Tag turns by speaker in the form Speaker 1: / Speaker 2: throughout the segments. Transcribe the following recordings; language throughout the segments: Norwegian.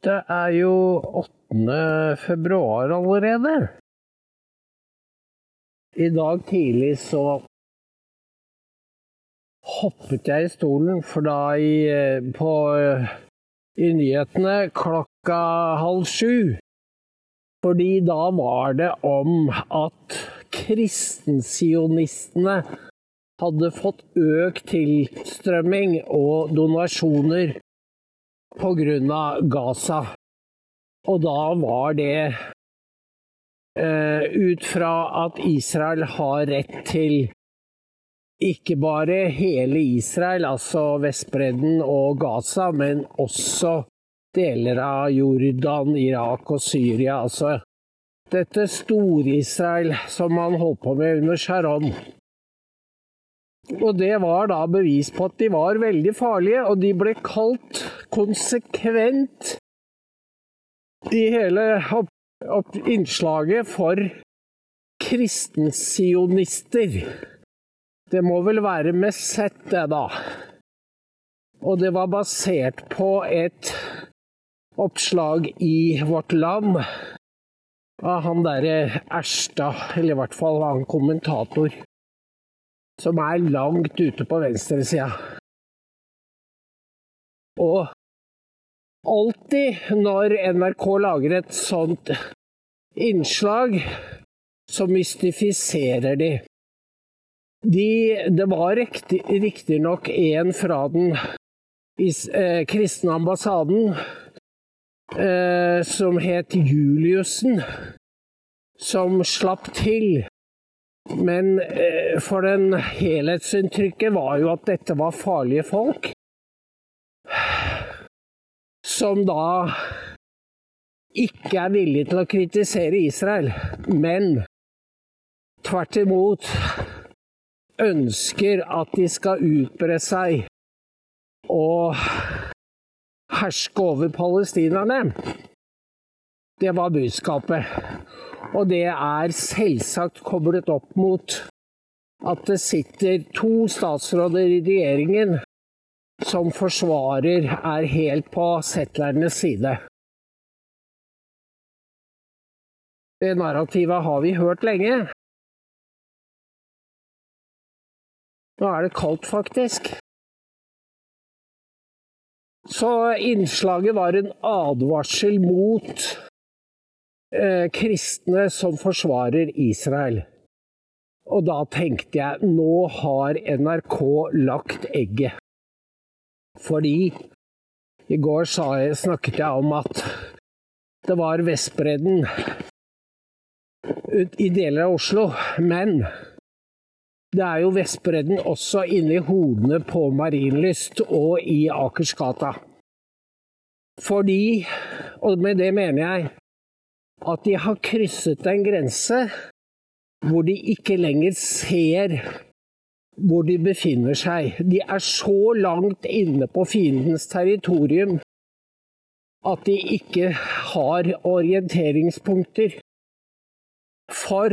Speaker 1: Det er jo 8. februar allerede. I dag tidlig så hoppet jeg i stolen, for da i, eh, på, i nyhetene klokka halv sju Fordi da var det om at kristensionistene hadde fått økt tilstrømming og donasjoner pga. Gaza. Og da var det eh, ut fra at Israel har rett til ikke bare hele Israel, altså Vestbredden og Gaza, men også deler av Jordan, Irak og Syria. Altså dette Stor-Israel som man holdt på med under Sharon. Og det var da bevis på at de var veldig farlige, og de ble kalt konsekvent i hele opp, opp innslaget for kristensionister. Det må vel være med Z, det, da. Og det var basert på et oppslag i Vårt Land av han derre Erstad, eller i hvert fall han kommentator som er langt ute på venstresida. Og alltid når NRK lager et sånt innslag, så mystifiserer de. de det var riktignok en fra den eh, kristne ambassaden eh, som het Juliussen, som slapp til men eh, for den helhetsinntrykket var jo at dette var farlige folk. Som da ikke er villige til å kritisere Israel, men tvert imot ønsker at de skal utbre seg og herske over palestinerne. Det var budskapet. Og det er selvsagt koblet opp mot at det sitter to statsråder i regjeringen som forsvarer er helt på settlernes side. Det narrativet har vi hørt lenge. Nå er det kaldt, faktisk. Så innslaget var en advarsel mot kristne som forsvarer Israel. Og da tenkte jeg nå har NRK lagt egget. Fordi i går jeg, snakket jeg om at det var Vestbredden i deler av Oslo, men det er jo Vestbredden også inni hodene på Marienlyst og i Akersgata. Fordi, og med det mener jeg, at de har krysset en grense hvor de ikke lenger ser hvor de befinner seg. De er så langt inne på fiendens territorium at de ikke har orienteringspunkter. For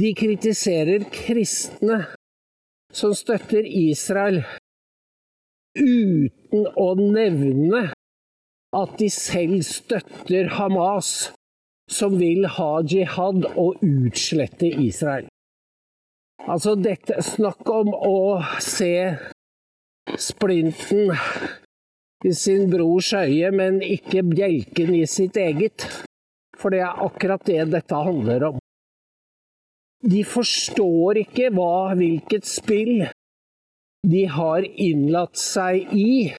Speaker 1: de kritiserer kristne som støtter Israel, uten å nevne at de selv støtter Hamas, som vil ha jihad og utslette Israel. Altså, dette Snakk om å se splinten i sin brors øye, men ikke bjelken i sitt eget. For det er akkurat det dette handler om. De forstår ikke hva, hvilket spill de har innlatt seg i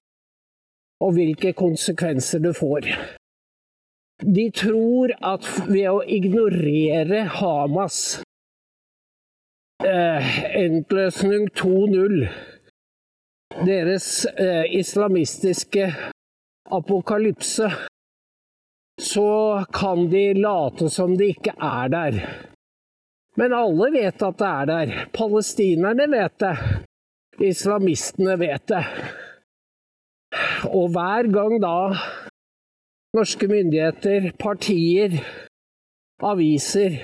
Speaker 1: og hvilke konsekvenser det får. De tror at ved å ignorere Hamas eh, Endløsning 2.0, deres eh, islamistiske apokalypse, så kan de late som de ikke er der. Men alle vet at det er der. Palestinerne vet det. Islamistene vet det. Og hver gang da norske myndigheter, partier, aviser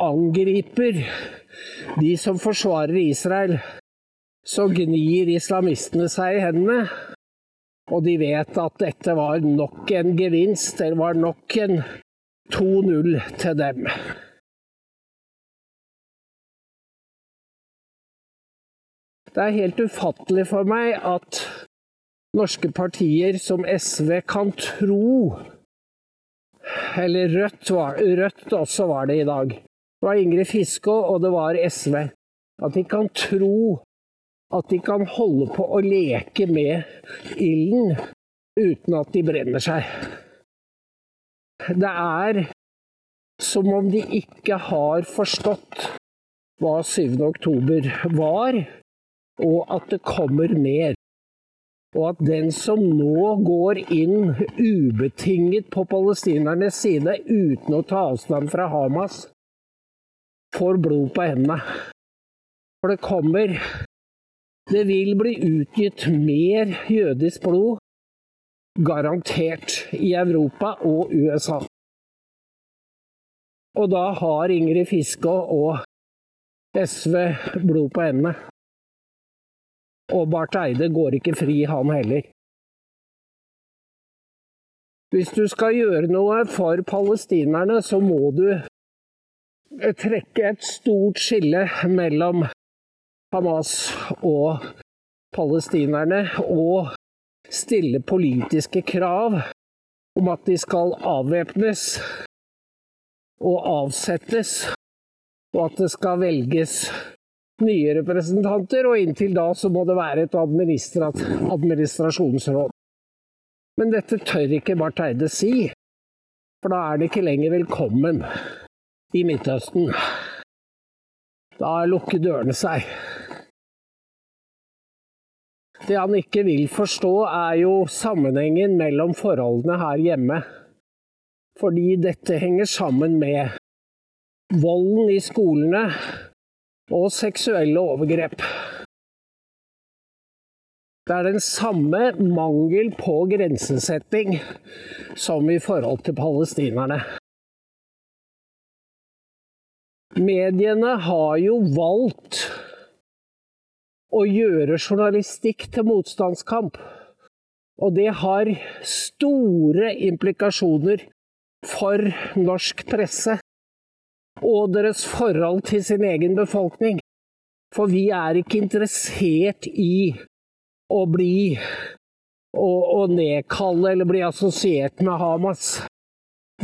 Speaker 1: angriper de som forsvarer Israel, så gnir islamistene seg i hendene. Og de vet at dette var nok en gevinst, det var nok en 2-0 til dem. Det er helt ufattelig for meg at norske partier som SV kan tro Eller Rødt, var, Rødt også var det i dag. Det var Ingrid Fiskå, og det var SV. At de kan tro at de kan holde på å leke med ilden uten at de brenner seg. Det er som om de ikke har forstått hva 7. oktober var, og at det kommer mer. Og at den som nå går inn ubetinget på palestinernes side uten å ta avstand fra Hamas, får blod på hendene. For det kommer Det vil bli utgitt mer jødisk blod, garantert, i Europa og USA. Og da har Ingrid Fiskå og SV blod på hendene. Og Barth Eide går ikke fri, han heller. Hvis du skal gjøre noe for palestinerne, så må du trekke et stort skille mellom Hamas og palestinerne, og stille politiske krav om at de skal avvæpnes og avsettes, og at det skal velges nye representanter, og inntil da så må det være et administrasjonsråd. Men dette tør ikke Barth Eide si, for da er det ikke lenger velkommen i Midtøsten. Da lukker dørene seg. Det han ikke vil forstå, er jo sammenhengen mellom forholdene her hjemme. Fordi dette henger sammen med volden i skolene, og seksuelle overgrep. Det er den samme mangel på grensesetting som i forhold til palestinerne. Mediene har jo valgt å gjøre journalistikk til motstandskamp. Og det har store implikasjoner for norsk presse og deres forhold til sin egen befolkning. For vi er ikke interessert i å bli å, nedkalle eller bli assosiert med Hamas.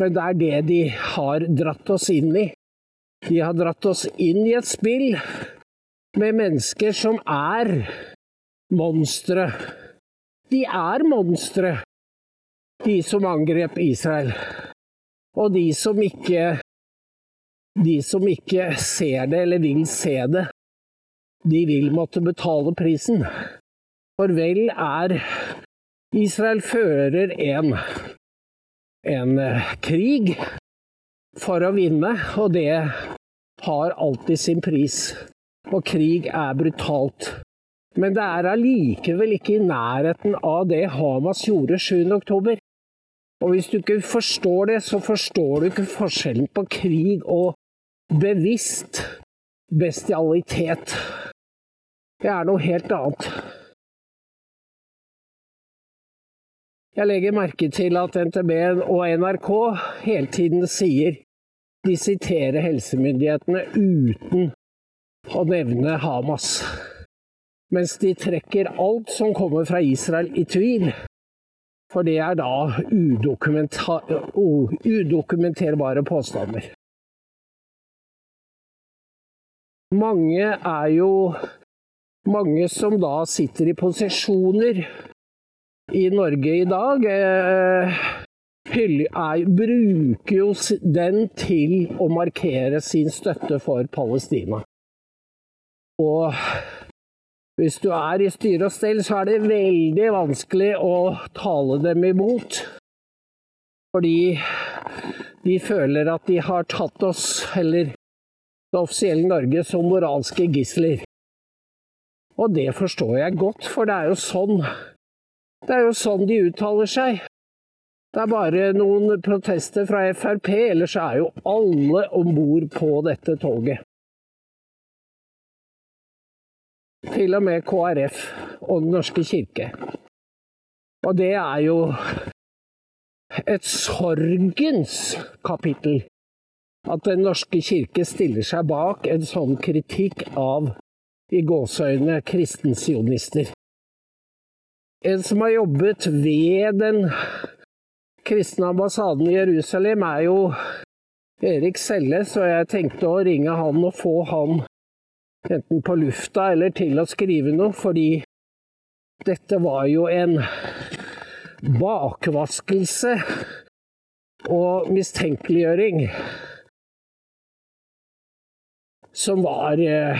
Speaker 1: Men det er det de har dratt oss inn i. De har dratt oss inn i et spill med mennesker som er monstre. De er monstre, de som angrep Israel. Og de som ikke de som ikke ser det eller vil se det, de vil måtte betale prisen. For vel er Israel fører en, en eh, krig for å vinne, og det har alltid sin pris. Og krig er brutalt. Men det er allikevel ikke i nærheten av det Hamas gjorde 7. oktober. Og hvis du ikke forstår det, så forstår du ikke forskjellen på krig og bevisst bestialitet. Det er noe helt annet. Jeg legger merke til at NTB og NRK hele tiden sier de siterer helsemyndighetene uten å nevne Hamas, mens de trekker alt som kommer fra Israel i tvil. For det er da udokumenterbare påstander. Mange er jo mange som da sitter i posisjoner i Norge i dag, eh, er, bruker jo den til å markere sin støtte for Palestina. Og hvis du er i styre og stell, så er det veldig vanskelig å tale dem imot. Fordi de føler at de har tatt oss, eller det offisielle Norge som moralske gisler. Og det forstår jeg godt, for det er jo sånn Det er jo sånn de uttaler seg. Det er bare noen protester fra Frp, ellers er jo alle om bord på dette toget. Til og med KrF og Den norske kirke. Og det er jo et sorgens kapittel. At Den norske kirke stiller seg bak en sånn kritikk av i gåseøynene kristensionister. En som har jobbet ved den kristne ambassaden i Jerusalem, er jo Erik Selle, så jeg tenkte å ringe han og få han enten på lufta eller til å skrive noe, fordi dette var jo en bakvaskelse og mistenkeliggjøring som var eh,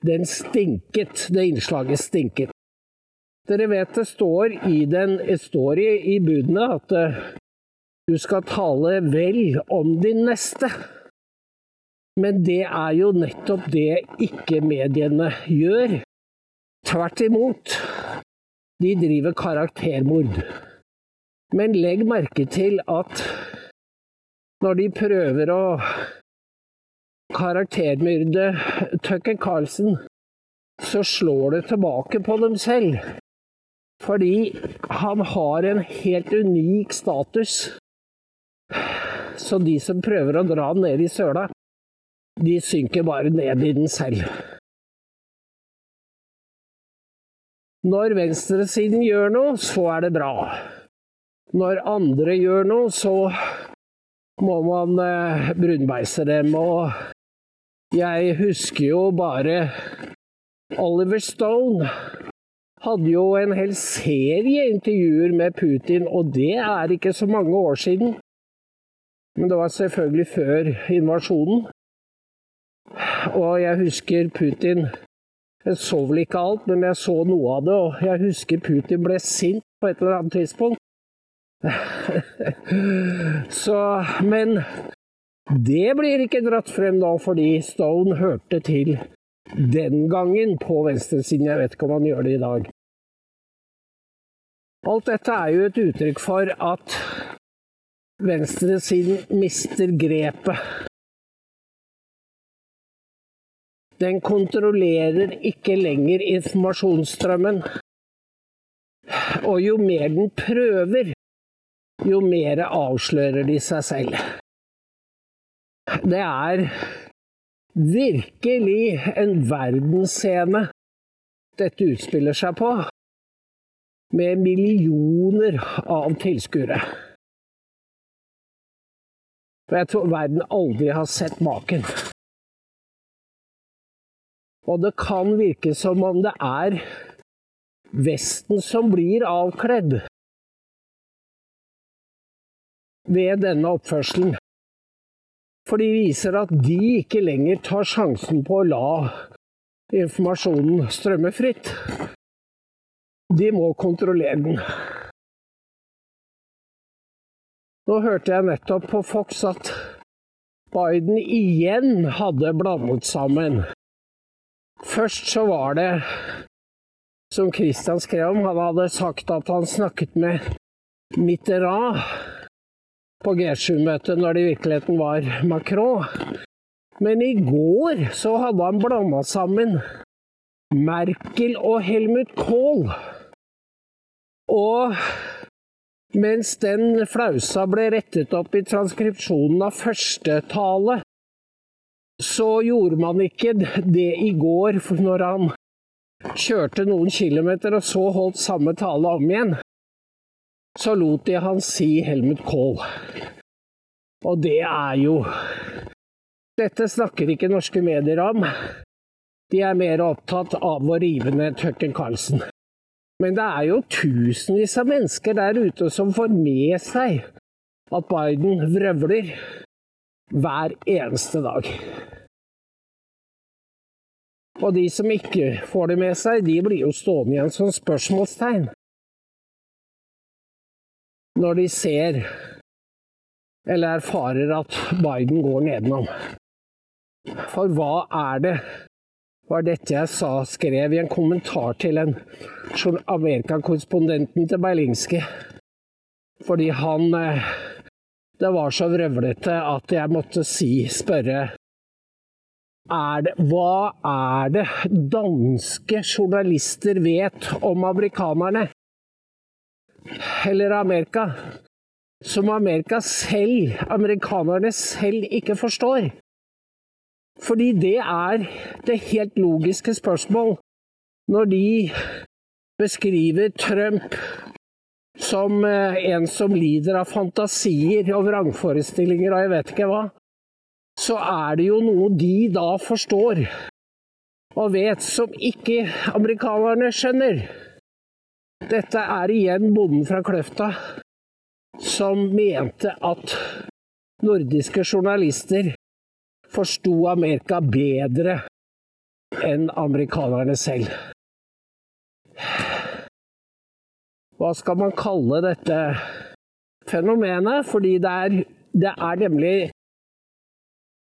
Speaker 1: Den stinket. Det innslaget stinket. Dere vet det står i, den, det i, i budene at uh, du skal tale vel om din neste. Men det er jo nettopp det ikke-mediene gjør. Tvert imot. De driver karaktermord. Men legg merke til at når de prøver å karaktermyrde Tucker Carlsen, så slår det tilbake på dem selv. Fordi han har en helt unik status. Så de som prøver å dra han ned i søla, de synker bare ned i den selv. Når venstresiden gjør noe, så er det bra. Når andre gjør noe, så må man eh, brunbeise dem. Og jeg husker jo bare Oliver Stone hadde jo en hel serie intervjuer med Putin, og det er ikke så mange år siden. Men det var selvfølgelig før invasjonen. Og jeg husker Putin Jeg så vel ikke alt, men jeg så noe av det. Og jeg husker Putin ble sint på et eller annet tidspunkt. så Men det blir ikke dratt frem da, fordi Stone hørte til den gangen på venstresiden. Jeg vet ikke om han gjør det i dag. Alt dette er jo et uttrykk for at venstresiden mister grepet Den kontrollerer ikke lenger informasjonsstrømmen. Og jo mer den prøver, jo mer avslører de seg selv. Det er virkelig en verdensscene dette utspiller seg på, med millioner av tilskuere. For jeg tror verden aldri har sett maken. Og det kan virke som om det er Vesten som blir avkledd ved denne oppførselen. For de viser at de ikke lenger tar sjansen på å la informasjonen strømme fritt. De må kontrollere den. Nå hørte jeg nettopp på Fox at Biden igjen hadde blandet sammen Først så var det, som Christian skrev om, han hadde sagt at han snakket med Mitterrand på G7-møtet når det i virkeligheten var Macron. Men i går så hadde han blanda sammen Merkel og Helmut Kohl. Og mens den flausa ble rettet opp i transkripsjonen av første tale, så gjorde man ikke det i går når han kjørte noen kilometer og så holdt samme tale om igjen. Så lot de han si Helmut Kohl. Og det er jo Dette snakker ikke norske medier om. De er mer opptatt av å rive ned Tørken Carlsen. Men det er jo tusenvis av mennesker der ute som får med seg at Biden vrøvler hver eneste dag. Og de som ikke får det med seg, de blir jo stående igjen som spørsmålstegn. Når de ser eller erfarer at Biden går nedenom. For hva er det var dette jeg sa, skrev i en kommentar til en Amerikakorrespondenten til Berlingske. Fordi han eh, det var så vrøvlete at jeg måtte si, spørre er det, hva er det danske journalister vet om amerikanerne? Eller Amerika? Som Amerika selv, amerikanerne selv, ikke forstår. Fordi det er det helt logiske spørsmål når de beskriver Trump som eh, en som lider av fantasier og vrangforestillinger og jeg vet ikke hva, så er det jo noe de da forstår og vet som ikke amerikanerne skjønner. Dette er igjen bonden fra Kløfta som mente at nordiske journalister forsto Amerika bedre enn amerikanerne selv. Hva skal man kalle dette fenomenet? Fordi det er, det er nemlig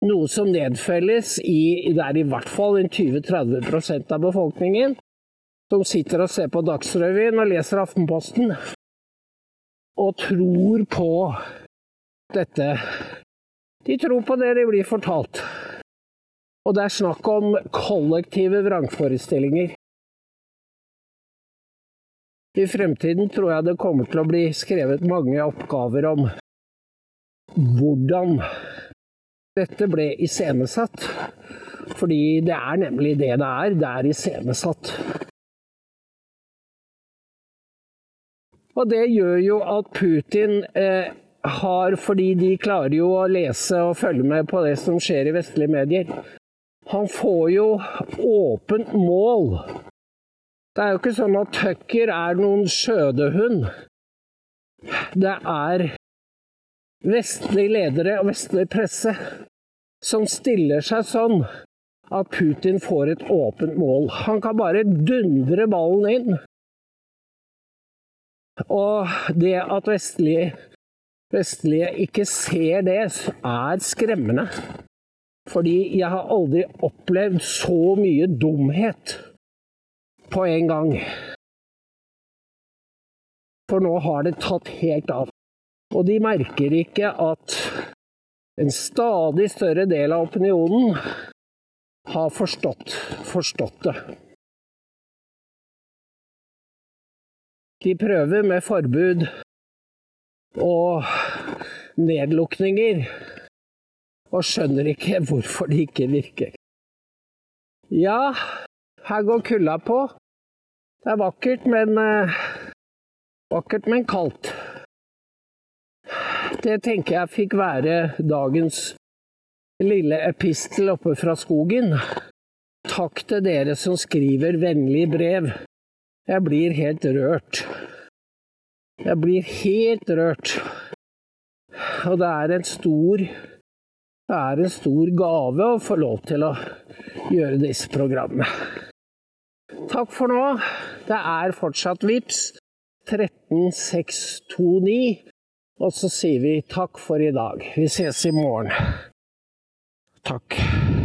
Speaker 1: noe som nedfelles i Det er i hvert fall 20-30% av befolkningen som sitter og ser på Dagsrevyen og leser Aftenposten og tror på dette. De tror på det de blir fortalt. Og det er snakk om kollektive vrangforestillinger. I fremtiden tror jeg det kommer til å bli skrevet mange oppgaver om hvordan dette ble iscenesatt. Fordi det er nemlig det det er. Det er iscenesatt. Og det gjør jo at Putin eh, har, fordi de klarer jo å lese og følge med på det som skjer i vestlige medier, han får jo åpent mål det er jo ikke sånn at Tucker er noen skjødehund. Det er vestlige ledere og vestlig presse som stiller seg sånn at Putin får et åpent mål. Han kan bare dundre ballen inn. Og det at vestlige, vestlige ikke ser det, er skremmende. Fordi jeg har aldri opplevd så mye dumhet på en gang. For nå har det tatt helt av. Og de merker ikke at en stadig større del av opinionen har forstått, forstått det. De prøver med forbud og nedlukninger, og skjønner ikke hvorfor de ikke virker. Ja, her går kulda på. Det er vakkert, men uh, Vakkert, men kaldt. Det tenker jeg fikk være dagens lille epistel oppe fra skogen. Takk til dere som skriver vennlige brev. Jeg blir helt rørt. Jeg blir helt rørt. Og det er en stor det er en stor gave å få lov til å gjøre disse programmene. Takk for nå. Det er fortsatt VIPS 13629. Og så sier vi takk for i dag. Vi ses i morgen. Takk.